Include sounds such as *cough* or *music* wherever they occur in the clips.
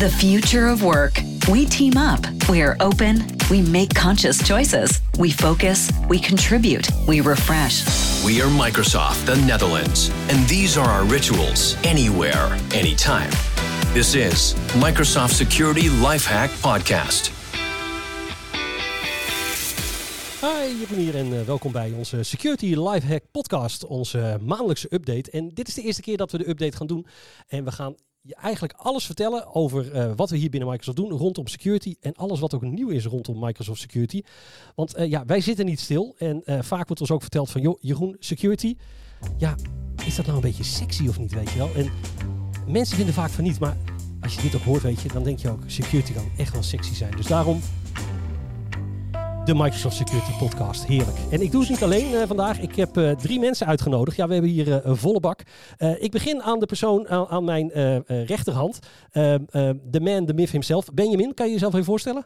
The future of work. We team up. We are open. We make conscious choices. We focus. We contribute. We refresh. We are Microsoft, the Netherlands, and these are our rituals anywhere, anytime. This is Microsoft Security Lifehack Podcast. Hi, Jeroen hier en uh, welkom bij onze Security Lifehack podcast, onze maandelijkse update. En dit is de eerste keer dat we de update gaan doen. En we gaan je eigenlijk alles vertellen over uh, wat we hier binnen Microsoft doen rondom security en alles wat ook nieuw is rondom Microsoft Security. Want uh, ja, wij zitten niet stil en vaak wordt ons ook verteld van, joh, Jeroen, security, ja, is dat nou een beetje sexy of niet, weet je wel? En mensen vinden vaak van niet, maar als je dit ook hoort, weet je, dan denk je ook, security kan echt wel sexy zijn. Dus daarom de Microsoft Security Podcast. Heerlijk. En ik doe het niet alleen uh, vandaag. Ik heb uh, drie mensen uitgenodigd. Ja, we hebben hier uh, een volle bak. ik begin aan de persoon aan, mijn rechterhand. De man, de myth himself. Benjamin, kan je jezelf even voorstellen?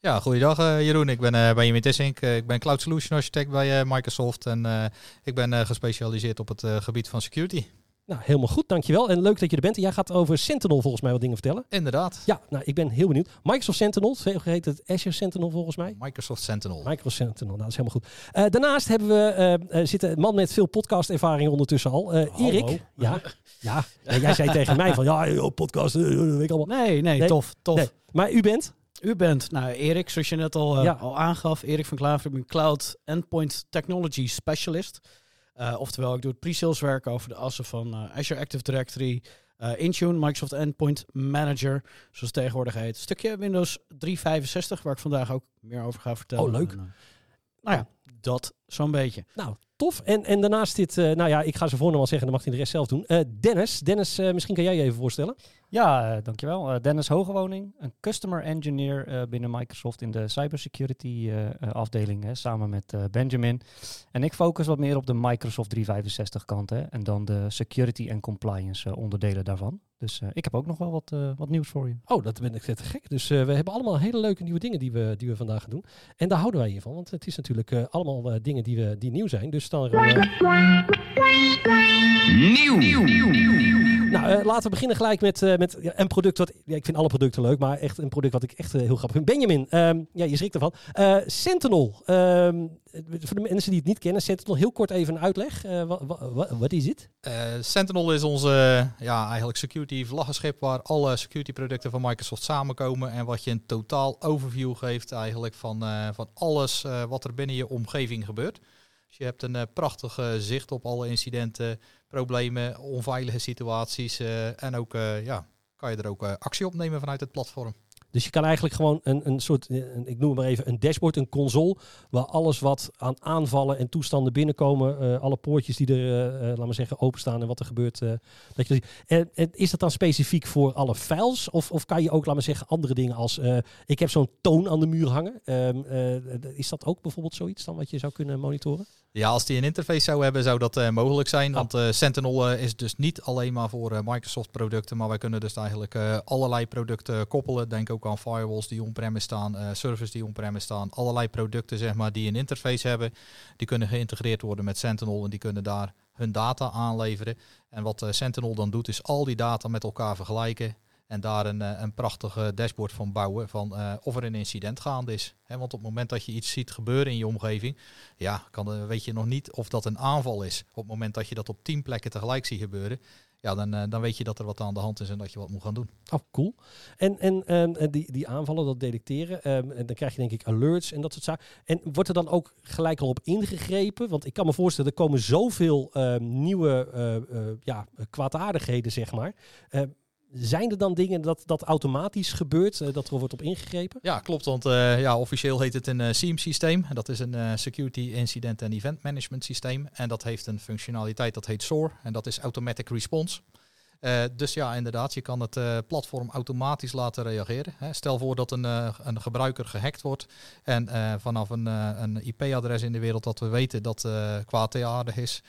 Ja, goeiedag Jeroen. Ik ben Benjamin Tissink. ik ben Cloud Solution Architect bij Microsoft. En ik ben gespecialiseerd op het gebied van security. Nou, helemaal goed, dankjewel. En leuk dat je er bent. Jij gaat over Sentinel volgens mij wat dingen vertellen. Inderdaad. Ja, nou, ik ben heel benieuwd. Microsoft Sentinel, heet het Azure Sentinel volgens mij. Microsoft Sentinel. Microsoft Sentinel, nou, dat is helemaal goed. Uh, daarnaast hebben we, uh, zit een man met veel podcast-ervaring ondertussen al. Uh, Erik. Ja, ja. ja, jij zei tegen mij van, ja, joh, podcast, weet ik allemaal. Nee, nee, nee, tof, tof. Nee. Maar u bent? U bent, nou Erik, zoals je net al, ja. al aangaf, Erik van Klaver, ik ben Cloud Endpoint Technology Specialist. Uh, oftewel, ik doe het pre-sales werk over de assen van uh, Azure Active Directory, uh, Intune, Microsoft Endpoint Manager, zoals het tegenwoordig heet. Stukje Windows 365, waar ik vandaag ook meer over ga vertellen. Oh, leuk. En, nou ja, dat zo'n beetje. Nou, tof. En, en daarnaast dit, nou ja, ik ga ze voornaam al zeggen, dan mag hij de rest zelf doen. Dennis, Dennis, misschien kan jij je even voorstellen. Ja, uh, dankjewel. Uh, Dennis Hogewoning, een customer engineer uh, binnen Microsoft in de cybersecurity afdeling, hè, samen met Benjamin. En ik focus wat meer op de Microsoft 365 kant hè, en dan de security en compliance onderdelen daarvan. Dus ik heb ook nog wel wat, wat nieuws voor je. Oh, dat ben ik te gek. Dus we hebben allemaal hele leuke nieuwe dingen die we, die we vandaag gaan doen. En daar houden wij hiervan, want het is natuurlijk allemaal dingen die, we, die nieuw zijn. Dus dan... Nieuw! Nou, laten we beginnen gelijk met met ja, een product wat... Ja, ik vind alle producten leuk, maar echt een product wat ik echt uh, heel grappig vind. Benjamin, um, ja, je schrikt ervan. Uh, Sentinel. Um, voor de mensen die het niet kennen, Sentinel, heel kort even een uitleg. Uh, wat is het? Sentinel is onze ja, eigenlijk security vlaggenschip waar alle security producten van Microsoft samenkomen en wat je een totaal overview geeft eigenlijk van, van alles wat er binnen je omgeving gebeurt. Dus je hebt een prachtig zicht op alle incidenten, problemen, onveilige situaties. En ook ja, kan je er ook actie op nemen vanuit het platform. Dus je kan eigenlijk gewoon een, een soort, een, ik noem het maar even, een dashboard, een console, waar alles wat aan aanvallen en toestanden binnenkomen, alle poortjes die er, laten we zeggen, openstaan en wat er gebeurt. dat je en, is dat dan specifiek voor alle files? Of, of kan je ook, laten we zeggen, andere dingen als, ik heb zo'n toon aan de muur hangen. Ehm, is dat ook bijvoorbeeld zoiets dan wat je zou kunnen monitoren? Ja, als die een interface zou hebben, zou dat uh, mogelijk zijn. Want uh, Sentinel uh, is dus niet alleen maar voor Microsoft producten, maar wij kunnen dus eigenlijk allerlei producten koppelen. Denk ook aan firewalls die on-premise staan, servers die on-premise staan. Allerlei producten zeg maar, die een interface hebben, die kunnen geïntegreerd worden met Sentinel en die kunnen daar hun data aanleveren. En wat Sentinel dan doet, is al die data met elkaar vergelijken en daar een, eh, een prachtige dashboard van bouwen van uh, of er een incident gaande is. He, want op het moment dat je iets ziet gebeuren in je omgeving, ja, kan, weet je nog niet of dat een aanval is. Op het moment dat je dat op tien plekken tegelijk ziet gebeuren, ja, dan, dan weet je dat er wat aan de hand is en dat je wat moet gaan doen. Oh, cool. En, en um, die, die aanvallen, dat detecteren, um, en dan krijg je denk ik alerts en dat soort zaken. En wordt er dan ook gelijk al op ingegrepen? Want ik kan me voorstellen, er komen zoveel um, nieuwe ja, kwaadaardigheden, zeg maar zijn er dan dingen dat, dat automatisch gebeurt, uh, dat er wordt op ingegrepen? Ja, klopt. Want uh, ja, officieel heet het een uh, SIEM-systeem. Dat is een Security Incident and Event Management systeem. En dat heeft een functionaliteit dat heet SOAR. En dat is Automatic Response. Uh, dus ja, inderdaad, je kan het uh, platform automatisch laten reageren. Hè. Stel voor dat een, uh, een gebruiker gehackt wordt en vanaf een, een IP-adres in de wereld dat we weten dat kwaadaardig is,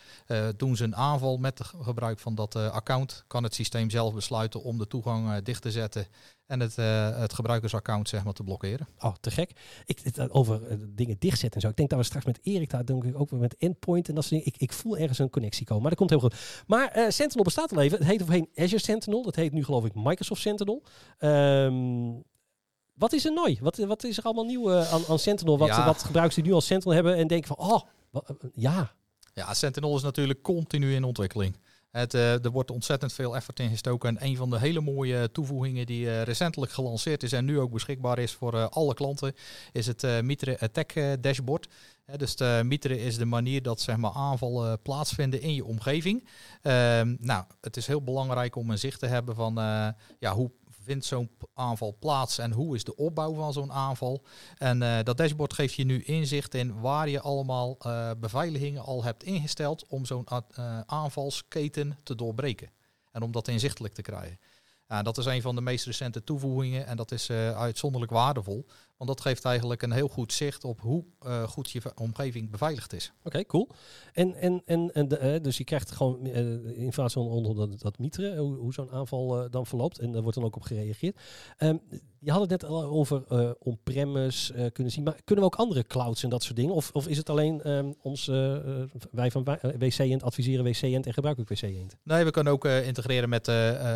doen ze een aanval met gebruik van dat account. Kan het systeem zelf besluiten om de toegang dicht te zetten en het, uh, het gebruikersaccount zeg maar, te blokkeren. Oh, te gek. Ik, over uh, dingen dichtzetten en zo. Ik denk dat we straks met Erik daar denk ik ook weer met Endpoint en dat soort dingen. Ik, ik voel ergens een connectie komen, maar dat komt heel goed. Maar uh, Sentinel bestaat al even. Het heet voorheen Azure Sentinel. Dat heet nu geloof ik Microsoft Sentinel. Um, wat is er nieuw? Wat, wat is er allemaal nieuw aan, aan Sentinel? Wat, ja. wat gebruikers die nu al Sentinel hebben en denken van, oh, ja. Ja, Sentinel is natuurlijk continu in ontwikkeling. Het, uh, er wordt ontzettend veel effort in gestoken. En een van de hele mooie toevoegingen die uh, recentelijk gelanceerd is en nu ook beschikbaar is voor uh, alle klanten, is het Mitre Attack Dashboard. dus de Mitre is de manier dat zeg maar, aanvallen plaatsvinden in je omgeving. Ehm, nou, het is heel belangrijk om een zicht te hebben van ja, hoe vindt zo'n aanval plaats en hoe is de opbouw van zo'n aanval. En uh, dat dashboard geeft je nu inzicht in waar je allemaal uh, beveiligingen al hebt ingesteld om zo'n uh, aanvalsketen te doorbreken. En om dat inzichtelijk te krijgen. Dat is een van de meest recente toevoegingen en dat is uitzonderlijk waardevol. Want dat geeft eigenlijk een heel goed zicht op hoe uh, goed je omgeving beveiligd is. Oké, cool. En, en, en, en de, dus je krijgt gewoon uh, informatie onder dat, dat mitre, hoe, hoe zo'n aanval dan verloopt. En daar wordt dan ook op gereageerd. Um, je had het net al over on-premise kunnen zien. Maar kunnen we ook andere clouds en dat soort dingen? Of, of is het alleen um, ons, wij van WC Ent adviseren WC Ent en gebruiken WC Ent? Nee, we kunnen ook integreren met,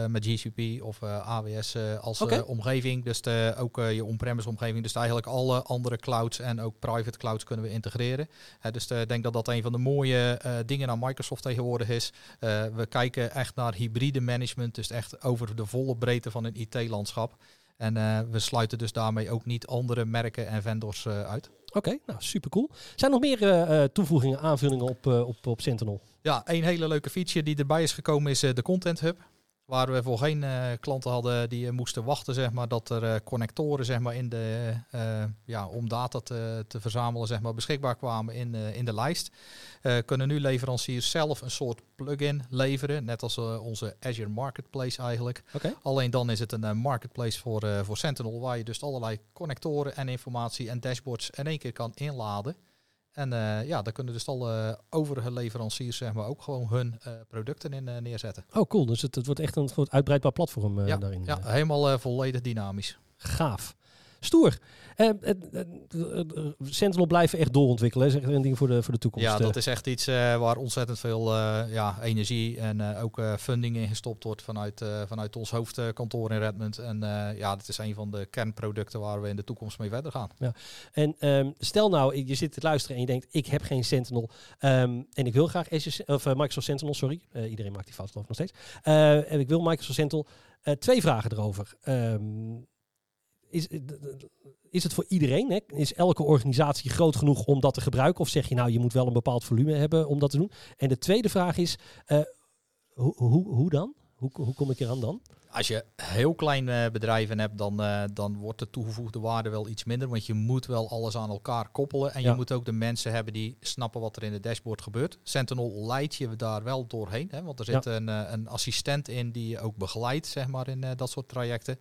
met GCP of AWS als okay. omgeving. Dus de, ook je on-premise omgeving. Dus eigenlijk alle andere clouds en ook private clouds kunnen we integreren. dus ik denk dat dat een van de mooie dingen aan Microsoft tegenwoordig is. we kijken echt naar hybride management. Dus echt over de volle breedte van een IT-landschap. En uh, we sluiten dus daarmee ook niet andere merken en vendors uh, uit. Oké, okay, nou super cool. Zijn er nog meer uh, toevoegingen, aanvullingen op, op, op Sentinel? Ja, een hele leuke feature die erbij is gekomen is de Content Hub. Waar we voor geen uh, klanten hadden die uh, moesten wachten, zeg maar, dat er uh, connectoren zeg maar, in de, ja, om data te, te, verzamelen zeg maar, beschikbaar kwamen in, in de lijst. kunnen nu leveranciers zelf een soort plugin leveren, net als onze Azure Marketplace eigenlijk. Okay. Alleen dan is het een marketplace voor, voor Sentinel, waar je dus allerlei connectoren en informatie en dashboards in één keer kan inladen. En uh, ja, daar kunnen dus alle overige leveranciers zeg maar, ook gewoon hun uh, producten in uh, neerzetten. Oh, cool. Dus het, het, wordt echt een soort uitbreidbaar platform ja, daarin. Ja, helemaal volledig dynamisch. Gaaf. Stoer. Uh, uh, uh, Sentinel blijven echt doorontwikkelen, zeg een ding voor de, voor de toekomst. Ja, dat is echt iets waar ontzettend veel ja, energie en ook funding in gestopt wordt vanuit, vanuit ons hoofdkantoor in Redmond. En ja, dat is een van de kernproducten waar we in de toekomst mee verder gaan. Ja. En um, stel nou, je zit te luisteren en je denkt, ik heb geen Sentinel um, en ik wil graag Azure, of, Microsoft Sentinel, sorry. iedereen maakt die fout geloof ik nog steeds. en ik wil Microsoft Sentinel. twee vragen erover. Um, is, is het voor iedereen? Hè? Is elke organisatie groot genoeg om dat te gebruiken? Of zeg je nou, je moet wel een bepaald volume hebben om dat te doen? En de tweede vraag is, uh, hoe, hoe, hoe dan? Hoe, hoe kom ik eraan dan? Als je heel klein uh, bedrijven hebt, dan, uh, dan wordt de toegevoegde waarde wel iets minder. Want je moet wel alles aan elkaar koppelen. En ja. je moet ook de mensen hebben die snappen wat er in het dashboard gebeurt. Sentinel leidt je daar wel doorheen. Hè? Want er zit ja. een, een assistent in die je ook begeleidt zeg maar, in dat soort trajecten.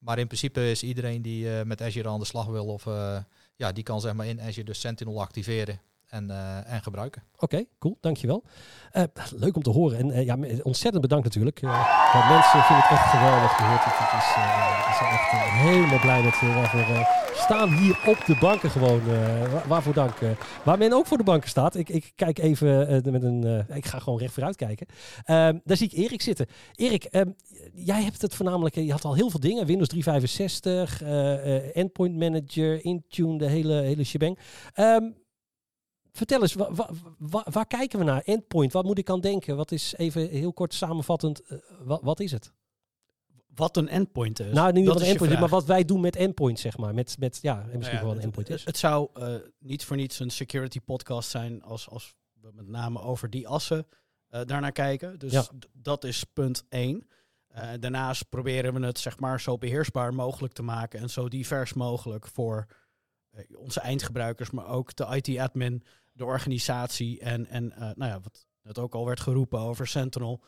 Maar in principe is iedereen die uh, met Azure aan de slag wil, of uh, ja, die kan zeg maar in Azure dus Sentinel activeren en, uh, en gebruiken. Oké, cool, dankjewel. leuk om te horen. En ja, ontzettend bedankt natuurlijk. mensen vinden het echt geweldig gehoord. Het, is, echt helemaal blij met waarvoor staan hier op de banken gewoon. Waar, waarvoor dank. waar men ook voor de banken staat. Ik, ik kijk even met een. ik ga gewoon recht vooruit kijken. Ehm, daar zie ik Erik zitten. Erik, um, jij hebt het voornamelijk, je had al heel veel dingen. Windows 365, uh, uh, Endpoint Manager, Intune, de hele, hele shebang. Um, vertel eens, wa, wa, wa, waar kijken we naar? Endpoint, wat moet ik aan denken? Wat is even heel kort samenvattend, uh, wat is het? Wat een endpoint is. Nou, niet wat een endpoint is, maar wat wij doen met endpoint, zeg maar. Met, met ja, misschien ja, wel een endpoint is. Het zou uh, niet voor niets een security podcast zijn als, als we met name over die assen uh, daarnaar kijken. Dus ja. dat is punt één. Uh, daarnaast proberen we het zeg maar zo beheersbaar mogelijk te maken en zo divers mogelijk voor uh, onze eindgebruikers, maar ook de IT-admin, de organisatie en, en uh, nou ja, wat net ook al werd geroepen over Sentinel.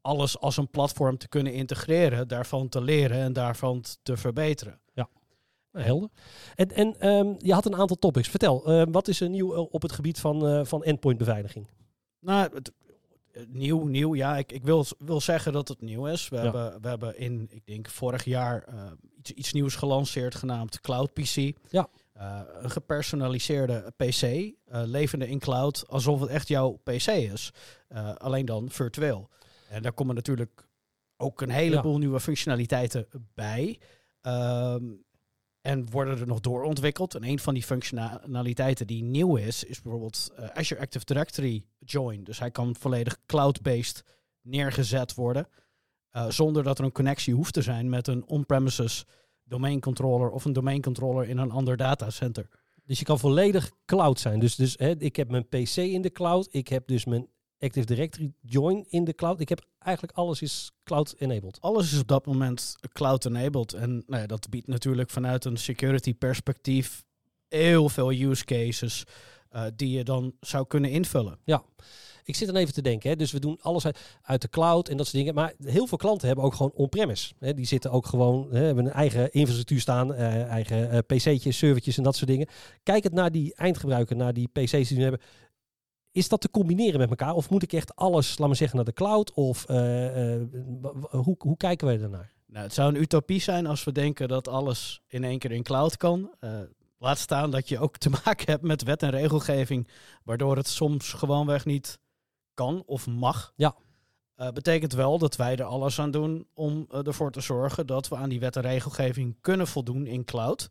Alles als een platform te kunnen integreren, daarvan te leren en daarvan te verbeteren. Ja, helder. En, en um, je had een aantal topics. Vertel, wat is er nieuw op het gebied van, van endpoint beveiliging? Nou, het, nieuw, nieuw. Ja, ik, ik wil, wil zeggen dat het nieuw is. We, hebben, we hebben in, ik denk, vorig jaar iets, iets nieuws gelanceerd genaamd Cloud PC. Ja. Een gepersonaliseerde PC, levende in cloud, alsof het echt jouw PC is. alleen dan virtueel. En daar komen natuurlijk ook een heleboel nieuwe functionaliteiten bij. Ehm, en worden er nog doorontwikkeld. En een van die functionaliteiten die nieuw is, is bijvoorbeeld uh, Azure Active Directory Join. Dus hij kan volledig cloud-based neergezet worden. Uh, zonder dat er een connectie hoeft te zijn met een on-premises domain controller of een domain controller in een ander datacenter. Dus je kan volledig cloud zijn. Dus, dus hè, ik heb mijn PC in de cloud. Ik heb dus mijn Active Directory Join in de cloud. Ik heb eigenlijk alles is cloud-enabled. Alles is op dat moment cloud-enabled. En nou ja, dat biedt natuurlijk vanuit een security perspectief heel veel use cases uh, die je dan zou kunnen invullen. Ja. Ik zit dan even te denken, hè. dus we doen alles uit, de cloud en dat soort dingen. Maar heel veel klanten hebben ook gewoon on-premise. Die zitten ook gewoon, hè, hebben een eigen infrastructuur staan, uh, eigen uh, pc'tjes, servertjes en dat soort dingen. Kijk het naar die eindgebruiker, naar die pc's die ze hebben. Is dat te combineren met elkaar? Of moet ik echt alles, laat maar zeggen, naar de cloud? Of uh, uh, hoe, hoe kijken wij daarnaar? Nou, het zou een utopie zijn als we denken dat alles in één keer in cloud kan. Uh, laat staan dat je ook te *laughs* maken hebt met wet en regelgeving, waardoor het soms gewoonweg niet kan of mag. Ja. betekent wel dat wij er alles aan doen om ervoor te zorgen dat we aan die wet en regelgeving kunnen voldoen in cloud.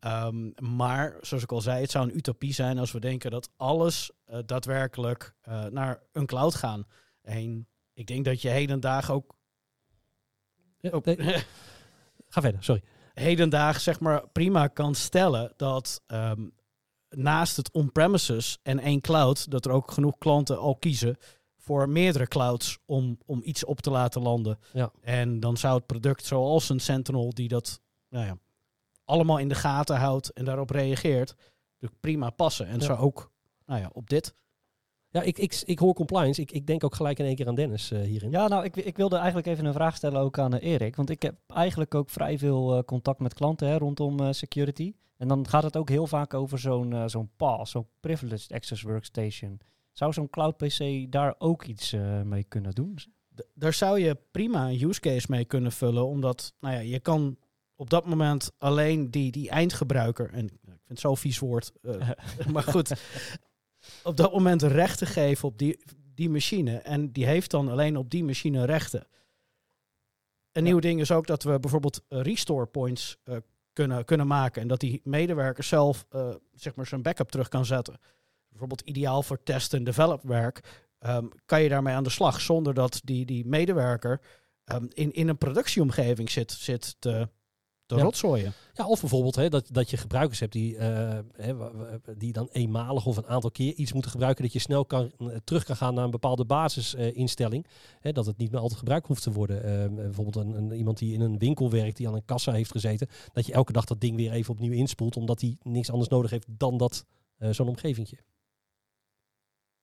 Um, maar zoals ik al zei, het zou een utopie zijn als we denken dat alles uh, daadwerkelijk naar een cloud gaan. Ik denk dat je hedendaag ook. Nee. *laughs* Ga verder, sorry. Hedendaag zeg maar prima kan stellen dat um, naast het on-premises en één cloud, dat er ook genoeg klanten al kiezen voor meerdere clouds om, om iets op te laten landen. Ja. En dan zou het product zoals een Sentinel die dat nou ja, allemaal in de gaten houdt en daarop reageert, prima passen. En zo ook nou ja, op dit. Ja, ik, ik, ik hoor compliance. Ik, ik denk ook gelijk in één keer aan Dennis uh, hierin. Ja, nou, ik, ik wilde eigenlijk even een vraag stellen ook aan uh, Erik. Want ik heb eigenlijk ook vrij veel uh, contact met klanten hè, rondom security. En dan gaat het ook heel vaak over zo'n zo'n PAS, zo'n Privileged Access Workstation. Zou zo'n cloud PC daar ook iets mee kunnen doen? D daar zou je prima een use case mee kunnen vullen. Omdat, nou ja, je kan op dat moment alleen die, die eindgebruiker, en ik vind het zo'n vies woord, uh, *laughs* maar goed, op dat moment rechten geven op die, die machine. En die heeft dan alleen op die machine rechten. Een nieuw ding is ook dat we bijvoorbeeld restore points uh, kunnen, kunnen maken. En dat die medewerker zelf uh, zeg maar zijn backup terug kan zetten. Bijvoorbeeld ideaal voor test- en develop werk. Um, kan je daarmee aan de slag zonder dat die, die medewerker um, in, in een productieomgeving zit, zit te, de ja. rotzooien. Ja, of bijvoorbeeld hè, dat, dat je gebruikers hebt die, uh, hè, die dan eenmalig of een aantal keer iets moeten gebruiken. Dat je snel kan, uh, terug kan gaan naar een bepaalde basisinstelling. Dat het niet meer altijd gebruikt hoeft te worden. Ehm, bijvoorbeeld een, een, iemand die in een winkel werkt, die aan een kassa heeft gezeten. Dat je elke dag dat ding weer even opnieuw inspoelt. Omdat hij niks anders nodig heeft dan dat zo'n omgevingje.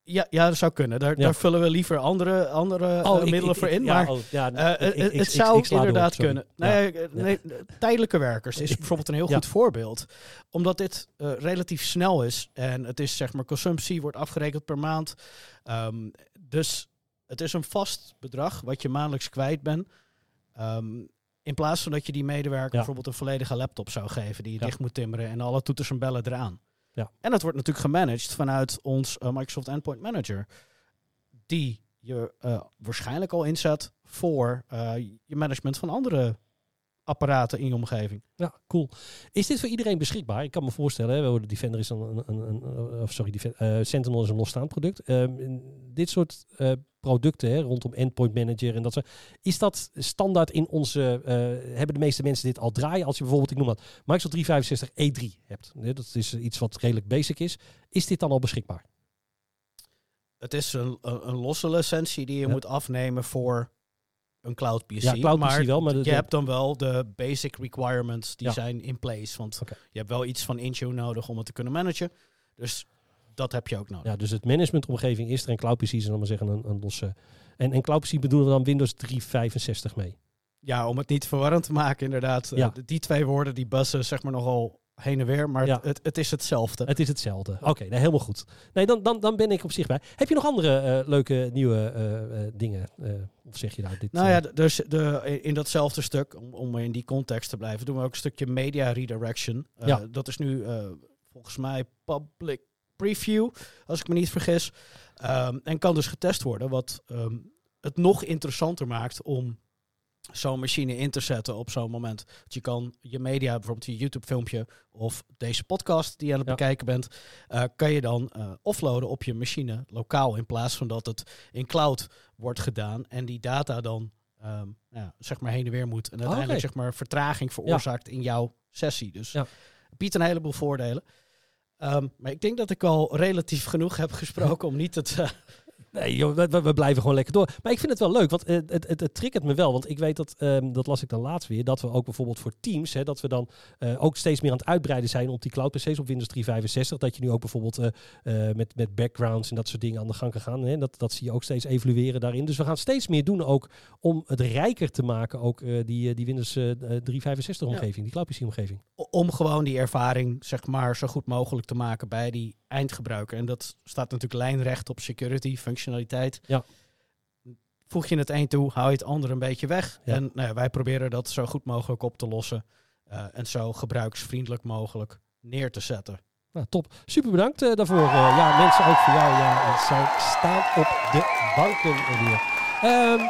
Ja, ja, dat zou kunnen. Daar, daar vullen we liever andere, andere oh, uh, middelen ik, voor in. Ja, maar oh, ja, uh, het zou inderdaad kunnen. Nee, nee, tijdelijke werkers is bijvoorbeeld een heel goed voorbeeld. Omdat dit uh, relatief snel is. En het is zeg maar consumptie, wordt afgerekend per maand. Um, dus het is een vast bedrag wat je maandelijks kwijt bent. Um, in plaats van dat je die medewerker bijvoorbeeld een volledige laptop zou geven die je dicht moet timmeren en alle toeters en bellen eraan. Ja. En dat wordt natuurlijk gemanaged vanuit ons uh, Microsoft Endpoint Manager. Die je uh, waarschijnlijk al inzet voor uh, je management van andere apparaten in je omgeving. Ja, cool. Is dit voor iedereen beschikbaar? Ik kan me voorstellen, hè, de Defender is een, een, een, een of sorry, uh, Sentinel is een losstaand product. Um, dit soort uh, producten hè, rondom Endpoint Manager en dat soort, is dat standaard in onze, uh, hebben de meeste mensen dit al draaien? Als je bijvoorbeeld, ik noem dat, Microsoft 365 E3 hebt. Hè, dat is iets wat redelijk basic is. Is dit dan al beschikbaar? Het is een, een, een losse licentie die je ja. moet afnemen voor een cloud PC. Ja, cloud maar, wel, maar je hebt dan wel de basic requirements die ja. zijn in place. Want okay. je hebt wel iets van Intune nodig om het te kunnen managen. Dus dat heb je ook nodig. Ja, dus het managementomgeving is er en cloud PC is dan maar zeggen een, een losse. En, en cloud PC bedoelen we dan Windows 365 mee? Ja, om het niet verwarrend te maken inderdaad. Ja. Uh, die twee woorden die bussen zeg maar nogal heen en weer, maar het, het, is hetzelfde. Het is hetzelfde. Oké, okay, helemaal goed. Nee, dan, dan, dan ben ik op zich bij. Heb je nog andere uh, leuke nieuwe uh, dingen? of zeg je nou dit? Nou ja, dus de, in datzelfde stuk, om, om in die context te blijven, doen we ook een stukje media redirection. ja. Dat is nu volgens mij public preview, als ik me niet vergis. Um, en kan dus getest worden, wat um, het nog interessanter maakt om zo'n machine in te zetten op zo'n moment. Dat je kan je media, bijvoorbeeld je YouTube-filmpje of deze podcast die je aan het bekijken bent, uh, kan je dan uh, offloaden op je machine lokaal in plaats van dat het in cloud wordt gedaan en die data dan um, ja, zeg maar heen en weer moet en uiteindelijk zeg maar vertraging veroorzaakt in jouw sessie. Dus ja. biedt een heleboel voordelen. Um, maar ik denk dat ik al relatief genoeg heb *laughs* gesproken om niet het, uh, Nee, joh, we, we, blijven gewoon lekker door. Maar ik vind het wel leuk, want het, het, het, het triggert me wel. Want ik weet dat, um, dat las ik dan laatst weer, dat we ook bijvoorbeeld voor Teams, hè, dat we dan uh, ook steeds meer aan het uitbreiden zijn op die cloud PC's op Windows 365. Dat je nu ook bijvoorbeeld uh, uh, met, met backgrounds en dat soort dingen aan de gang kan gaan. Hè. Dat, dat zie je ook steeds evolueren daarin. Dus we gaan steeds meer doen ook om het rijker te maken, ook die, die Windows 365 omgeving, ja. die cloud PC omgeving. Om gewoon die ervaring, zeg maar, zo goed mogelijk te maken bij die eindgebruiker. En dat staat natuurlijk lijnrecht op security, functionaliteit. Ja. Voeg je het een toe, hou je het ander een beetje weg. En nou ja, wij proberen dat zo goed mogelijk op te lossen. Uh, en zo gebruiksvriendelijk mogelijk neer te zetten. Nou, top. Super bedankt uh, daarvoor. Uh, ja, mensen ook voor jou. Ja, zij staan op de banken hier. Um,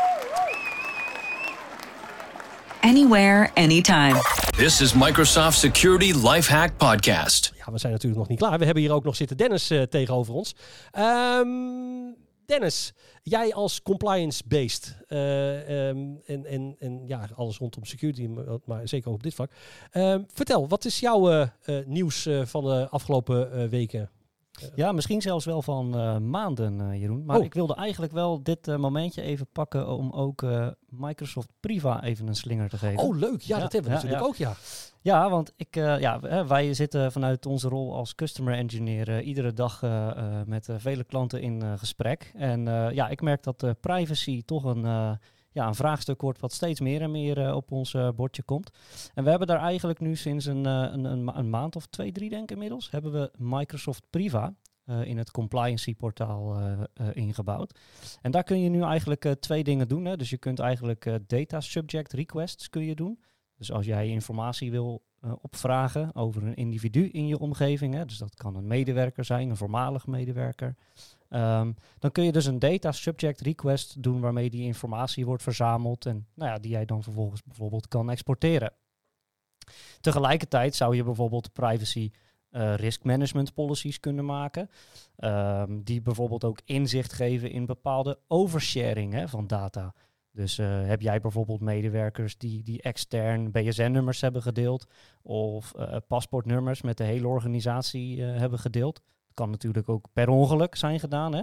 Anywhere, anytime. This is Microsoft Security Lifehack Podcast. Ja, we zijn natuurlijk nog niet klaar. We hebben hier ook nog zitten Dennis uh, tegenover ons. Um, Dennis, jij als compliance-based uh, um, en, en, en ja, alles rondom security, maar zeker ook op dit vak. Uh, vertel, wat is jouw uh, nieuws van de afgelopen weken? Ja, misschien zelfs wel van uh, maanden, uh, Jeroen. Maar oh. ik wilde eigenlijk wel dit uh, momentje even pakken om ook Microsoft Priva even een slinger te geven. Oh, leuk. Ja, ja dat hebben we ja, natuurlijk ook, ja. Ja, want ik, ja, wij zitten vanuit onze rol als customer engineer iedere dag met vele klanten in gesprek. En ja, ik merk dat privacy toch een ja, een vraagstuk wordt wat steeds meer en meer uh, op ons uh, bordje komt. En we hebben daar eigenlijk nu sinds een, een, een, een, maand of twee, drie denk ik inmiddels, hebben we Microsoft Priva in het compliancy portaal ingebouwd. En daar kun je nu eigenlijk twee dingen doen. Hè. Dus je kunt eigenlijk data subject requests kun je doen. Dus als jij informatie wil opvragen over een individu in je omgeving, hè, dus dat kan een medewerker zijn, een voormalig medewerker, Um, dan kun je dus een data subject request doen waarmee die informatie wordt verzameld en nou ja, die jij dan vervolgens bijvoorbeeld kan exporteren. Tegelijkertijd zou je bijvoorbeeld privacy uh, risk management policies kunnen maken, um, die bijvoorbeeld ook inzicht geven in bepaalde oversharing hè, van data. Dus uh, heb jij bijvoorbeeld medewerkers die, die extern BSN-nummers hebben gedeeld of uh, paspoortnummers met de hele organisatie hebben gedeeld? Kan natuurlijk ook per ongeluk zijn gedaan. Hè?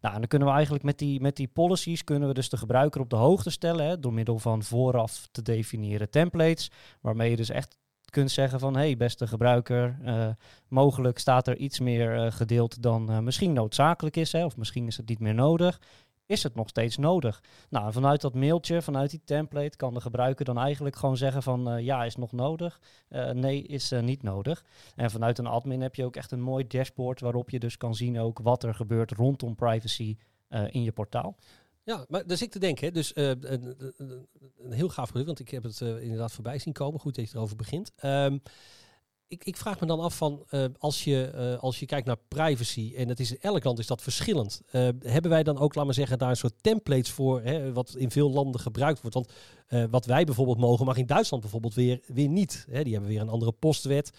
Nou, en dan kunnen we eigenlijk met die, met die policies kunnen we dus de gebruiker op de hoogte stellen hè, door middel van vooraf te definiëren templates, waarmee je dus echt kunt zeggen van hey beste gebruiker, uh, mogelijk staat er iets meer uh, gedeeld dan uh, misschien noodzakelijk is, hè, of misschien is het niet meer nodig is het nog steeds nodig? Nou, vanuit dat mailtje, vanuit die template, kan de gebruiker dan eigenlijk gewoon zeggen van uh, ja, is nog nodig, uh, nee, is uh, niet nodig. En vanuit een admin heb je ook echt een mooi dashboard waarop je dus kan zien ook wat er gebeurt rondom privacy in je portaal. Ja, maar daar zit ik te denken. Dus een, een, een, heel gaaf product, want ik heb het inderdaad voorbij zien komen. Goed dat je erover begint. Um, ik, ik, vraag me dan af van uh, als, je, uh, als je kijkt naar privacy, en het is in elk land is dat verschillend. Uh, hebben wij dan ook, laat maar zeggen, daar een soort templates voor, hè, wat in veel landen gebruikt wordt? Want wat wij bijvoorbeeld mogen, mag in Duitsland bijvoorbeeld weer, weer niet. Hè, die hebben weer een andere postwet.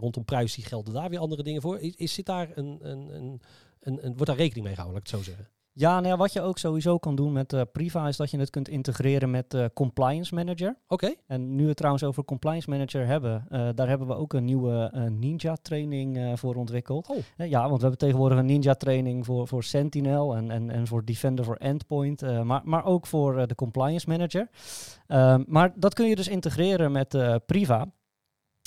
rondom privacy gelden daar weer andere dingen voor. Is, is zit daar een, een, een, een, wordt daar rekening mee gehouden, laat ik het zo zeggen? Ja, nou ja, wat je ook sowieso kan doen met uh, Priva is dat je het kunt integreren met uh, Compliance Manager. Oké. En nu we het trouwens over Compliance Manager hebben, uh, daar hebben we ook een nieuwe Ninja training voor ontwikkeld. Oh. ja, want we hebben tegenwoordig een Ninja training voor, voor Sentinel en, en, en voor Defender voor Endpoint, maar, maar ook voor de Compliance Manager. Ehm, maar dat kun je dus integreren met Priva.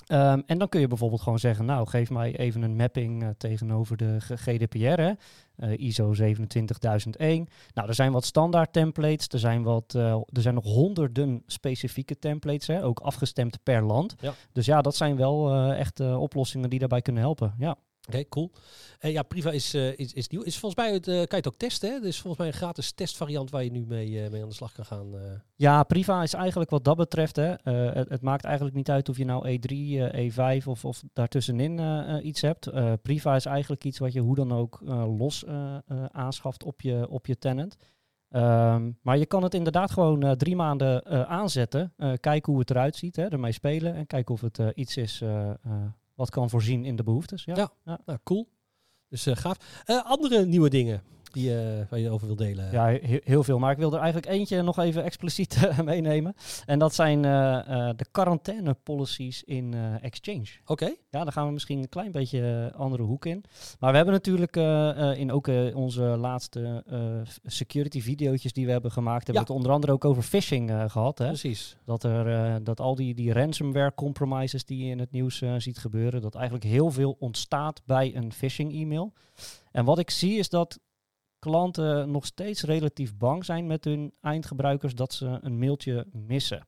Ehm, en dan kun je bijvoorbeeld gewoon zeggen, nou geef mij even een mapping uh, tegenover de GDPR, hè? Uh, ISO 27001. Nou, er zijn wat standaard templates, er zijn, wat, uh, er zijn nog honderden specifieke templates, hè? ook afgestemd per land. Ja. Dus ja, dat zijn wel echt oplossingen die daarbij kunnen helpen. Ja. Oké, cool. En ja, Priva is, uh, is, is nieuw. Is volgens mij, het, uh, kan je het ook testen, hè? Is volgens mij een gratis testvariant waar je nu mee, uh, mee aan de slag kan gaan. Ja, Priva is eigenlijk wat dat betreft, hè, het, het, maakt eigenlijk niet uit of je nou E3, E5 of, of daartussenin iets hebt. Priva is eigenlijk iets wat je hoe dan ook los aanschaft op je, op je tenant. Um, maar je kan het inderdaad gewoon drie maanden aanzetten. kijken hoe het eruit ziet, hè, ermee spelen en kijken of het iets is wat kan voorzien in de behoeftes. Ja, ja. ja. Nou, cool. Dus uh, gaaf. Uh, andere nieuwe dingen die uh, waar je over wil delen? Ja, he heel veel. Maar ik wil er eigenlijk eentje nog even expliciet *laughs* meenemen. En dat zijn de quarantaine policies in Exchange. Oké. Ja, daar gaan we misschien een klein beetje andere hoek in. Maar we hebben natuurlijk in ook onze laatste security video's die we hebben gemaakt, hebben ja. we het onder andere ook over phishing gehad. Hè? Precies. Dat, er, dat al die, die ransomware compromises die je in het nieuws ziet gebeuren, dat eigenlijk heel veel ontstaat bij een phishing e-mail. En wat ik zie is dat klanten nog steeds relatief bang zijn met hun eindgebruikers dat ze een mailtje missen.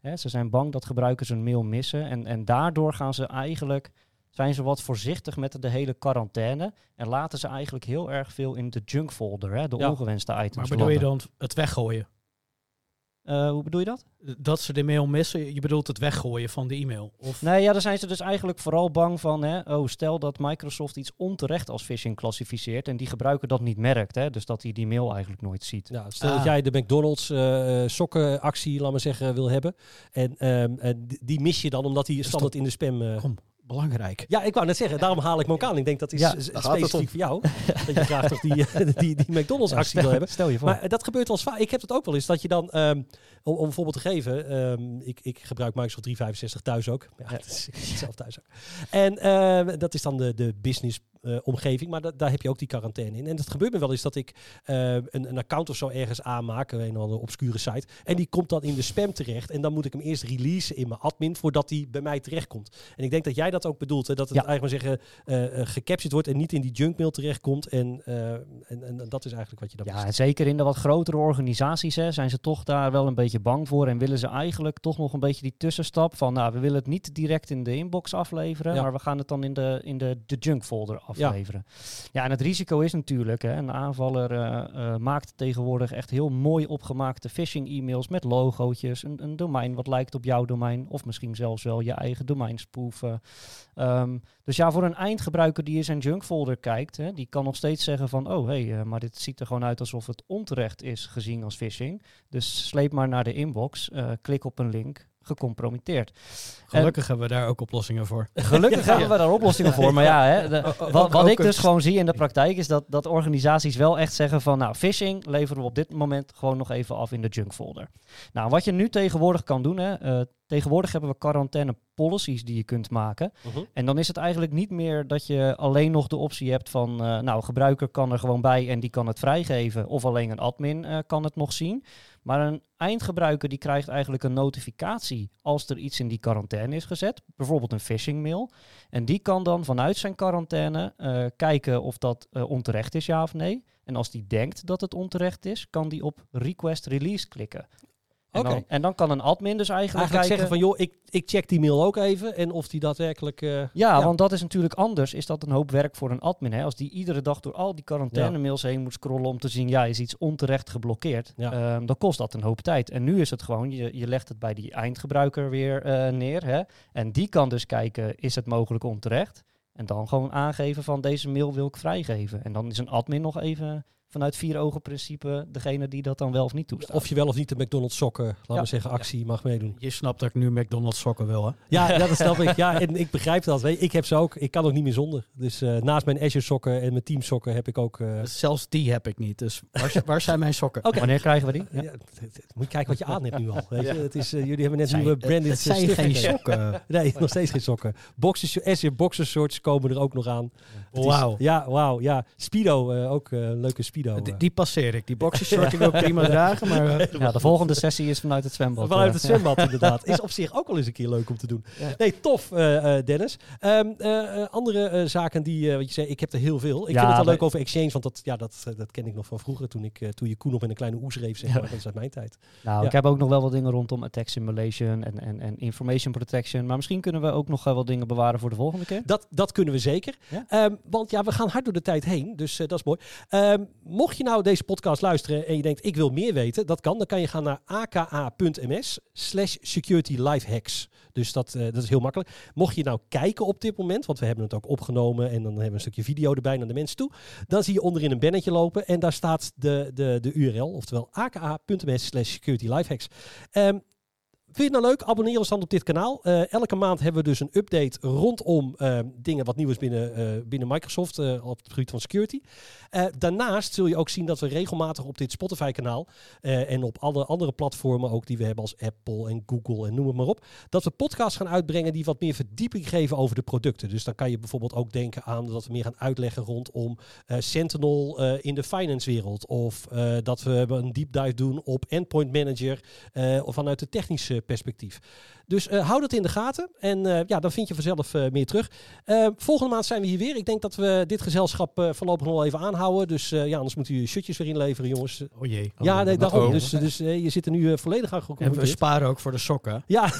Hè, ze zijn bang dat gebruikers een mail missen en, en daardoor gaan ze eigenlijk, zijn ze wat voorzichtig met de hele quarantaine en laten ze eigenlijk heel erg veel in de junk folder, hè, de ongewenste items. Maar bedoel je dan het weggooien? Uh, hoe bedoel je dat? Dat ze de mail missen. Je bedoelt het weggooien van de e-mail. Of? Nee, ja, daar zijn ze dus eigenlijk vooral bang van. Hè, oh, stel dat Microsoft iets onterecht als phishing klassificeert en die gebruiker dat niet merkt. Hè, dus dat hij die mail eigenlijk nooit ziet. Nou, stel dat jij de McDonald's uh, sokkenactie, laat maar zeggen, wil hebben. En uh, die mis je dan omdat die standaard in de spam... Kom, belangrijk. Ja, ik wou net zeggen, daarom haal ik me ook aan. Ik denk dat is ja, specifiek voor jou. dat je graag toch die, *laughs* die, die McDonald's actie wil hebben. Stel je voor. Maar dat gebeurt wel vaak. Ik heb het ook wel eens dat je dan, um, om, om een voorbeeld te geven, um, ik, ik gebruik Microsoft 365 thuis ook. Ja, dat is *laughs* zelf thuis ook. En uh, dat is dan de, de business omgeving, maar da daar heb je ook die quarantaine in. En dat gebeurt me wel eens dat ik uh, een, een, account of zo ergens aanmaak, een of andere obscure site, en die komt dan in de spam terecht. En dan moet ik hem eerst releasen in mijn admin voordat die bij mij terechtkomt. En ik denk dat jij dat ook bedoelt, hè, dat het ja. eigenlijk maar zeggen uh, gecaptured wordt en niet in die junkmail terechtkomt. En, en, en, dat is eigenlijk wat je dan. Ja, en zeker in de wat grotere organisaties hè, zijn ze toch daar wel een beetje bang voor en willen ze eigenlijk toch nog een beetje die tussenstap van, nou, we willen het niet direct in de inbox afleveren, ja. maar we gaan het dan in de, in de, de junk folder afleveren. Ja. ja, en het risico is natuurlijk, hè, een aanvaller uh, uh, maakt tegenwoordig echt heel mooi opgemaakte phishing-e-mails met logootjes, een, een, domein wat lijkt op jouw domein, of misschien zelfs wel je eigen domeinspoeven. Um, dus ja, voor een eindgebruiker die in zijn junkfolder kijkt, hè, die kan nog steeds zeggen van, oh hé, hey, uh, maar dit ziet er gewoon uit alsof het onterecht is gezien als phishing. Dus sleep maar naar de inbox, klik op een link, gecompromitteerd. Gelukkig en, hebben we daar ook oplossingen voor. *laughs* Gelukkig ja. hebben we daar oplossingen voor. Maar ja, hè, de, *laughs* wat, wat ik dus gewoon zie in de praktijk is dat, dat organisaties wel echt zeggen van nou, phishing leveren we op dit moment gewoon nog even af in de junk folder. Nou, wat je nu tegenwoordig kan doen, hè, uh, tegenwoordig hebben we quarantaine policies die je kunt maken. Uh -huh. En dan is het eigenlijk niet meer dat je alleen nog de optie hebt van uh, nou, gebruiker kan er gewoon bij en die kan het vrijgeven. Of alleen een admin uh, kan het nog zien. Maar een eindgebruiker die krijgt eigenlijk een notificatie als er iets in die quarantaine is gezet. Bijvoorbeeld een phishing mail. En die kan dan vanuit zijn quarantaine uh, kijken of dat uh, onterecht is, ja of nee. En als die denkt dat het onterecht is, kan die op request release klikken. En, okay. dan, en, dan, kan een admin dus eigenlijk, eigenlijk zeggen van joh, ik, ik check die mail ook even en of die daadwerkelijk... Uh, ja, ja, want dat is natuurlijk anders. Is dat een hoop werk voor een admin. Hè? Als die iedere dag door al die quarantaine mails heen moet scrollen om te zien, ja, is iets onterecht geblokkeerd. Um, dan kost dat een hoop tijd. En nu is het gewoon, je, je legt het bij die eindgebruiker weer uh, neer. Hè? En die kan dus kijken, is het mogelijk onterecht? En dan gewoon aangeven van deze mail wil ik vrijgeven. En dan is een admin nog even vanuit vier ogen principe degene die dat dan wel of niet toestaat. Of je wel of niet de McDonald's sokken, laten ja. we zeggen, actie ja. mag meedoen. Je snapt dat ik nu McDonald's sokken wil, hè? Ja, ja dat *laughs* snap ik. Ja, en ik begrijp dat. Weet je, ik heb ze ook. Ik kan ook niet meer zonder. Dus uh, naast mijn Azure sokken en mijn Team sokken heb ik ook... Uh... Zelfs die heb ik niet. Dus waar, waar zijn mijn sokken? Okay. Wanneer krijgen we die? Ja. moet je kijken wat je aan hebt nu al. Weet je? Het is, uh, jullie hebben net nieuwe branded Het zijn geen sokken. *laughs* nee, nog steeds geen sokken. Boxers, Azure boxershorts komen er ook nog aan. Wauw. Ja, wauw. Ja, Speedo, ook een leuke Speedo speedo. Die, die passeer ik. Die boxershort die wil ik *laughs* prima dragen. Maar, ja, de volgende sessie is vanuit het zwembad. Vanuit het zwembad, inderdaad. Is op zich ook wel eens een keer leuk om te doen. Nee, tof, Dennis. Um, andere zaken die, wat je zei, ik heb er heel veel. Ik vind het wel leuk over Exchange, want dat, ja, dat, dat ken ik nog van vroeger toen, ik, toen je Koen op in een kleine oes reef, zeg maar. Dat is uit mijn tijd. Nou, ik heb ook nog wel wat dingen rondom attack simulation en, en, en information protection. Maar misschien kunnen we ook nog wel dingen bewaren voor de volgende keer. Dat, dat kunnen we zeker. Ehm, want ja, we gaan hard door de tijd heen, dus dat is mooi. Ehm, mocht je nou deze podcast luisteren en je denkt, ik wil meer weten, dat kan. Dan kan je gaan naar aka.ms slash security hacks. Dus dat, uh, dat is heel makkelijk. Mocht je nou kijken op dit moment, want we hebben het ook opgenomen en dan hebben we een stukje video erbij naar de mensen toe. Dan zie je onderin een bannetje lopen en daar staat de, de, de URL, oftewel aka.ms slash security lifehacks. Vind je het nou leuk? Abonneer ons dan op dit kanaal. Uh, elke maand hebben we dus een update rondom uh, dingen wat nieuw is binnen, uh, binnen Microsoft op het gebied van security. daarnaast zul je ook zien dat we regelmatig op dit Spotify-kanaal en op alle andere platformen ook die we hebben als Apple en Google en noem het maar op, dat we podcasts gaan uitbrengen die wat meer verdieping geven over de producten. Dus dan kan je bijvoorbeeld ook denken aan dat we meer gaan uitleggen rondom Sentinel in de finance-wereld of dat we een deep dive doen op Endpoint Manager of vanuit de technische perspectief. Dus uh, hou dat in de gaten. En uh, ja, dan vind je vanzelf uh, meer terug. volgende maand zijn we hier weer. Ik denk dat we dit gezelschap voorlopig nog wel even aanhouden. Dus ja, anders moeten jullie shirtjes weer inleveren, jongens. Oh jee. ja, nee, daarom. Oh. Dus, dus je zit er nu volledig aan gekomen. En we sparen ook voor de sokken. *laughs* Ja,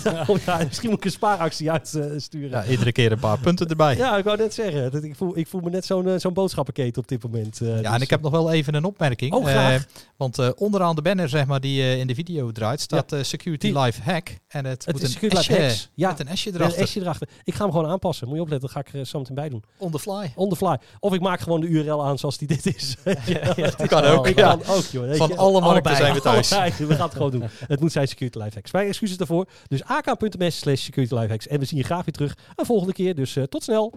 ja misschien moet ik een spaaractie uitsturen. ja, iedere keer een paar punten erbij. Ja, ik wou net zeggen. Dat ik, voel, ik voel me net zo'n zo'n boodschappenketen op dit moment. ja, dus. en ik heb nog wel even een opmerking. Oh, graag. want onderaan de banner, zeg maar, die in de video draait, staat Security Live Hack. En het, het moet een Esje, ja, met een Esje erachter. Een Esje erachter. Ik ga hem gewoon aanpassen. Moet je opletten, dat ga ik er zo meteen bij doen. On the fly. On the fly. Of ik maak gewoon de URL aan zoals die dit is. *laughs* ja, dat kan ook. Ja. Kan ook joh, Van alle markten zijn we thuis. we gaan het gewoon doen. *laughs* Het moet zijn Security Lifehacks. Mijn excuses daarvoor. Dus ak.ms slash Security Lifehacks. En we zien je graag weer terug een volgende keer. Dus uh, tot snel.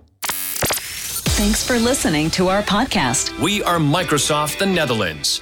Thanks for listening to our podcast. We are Microsoft the Netherlands.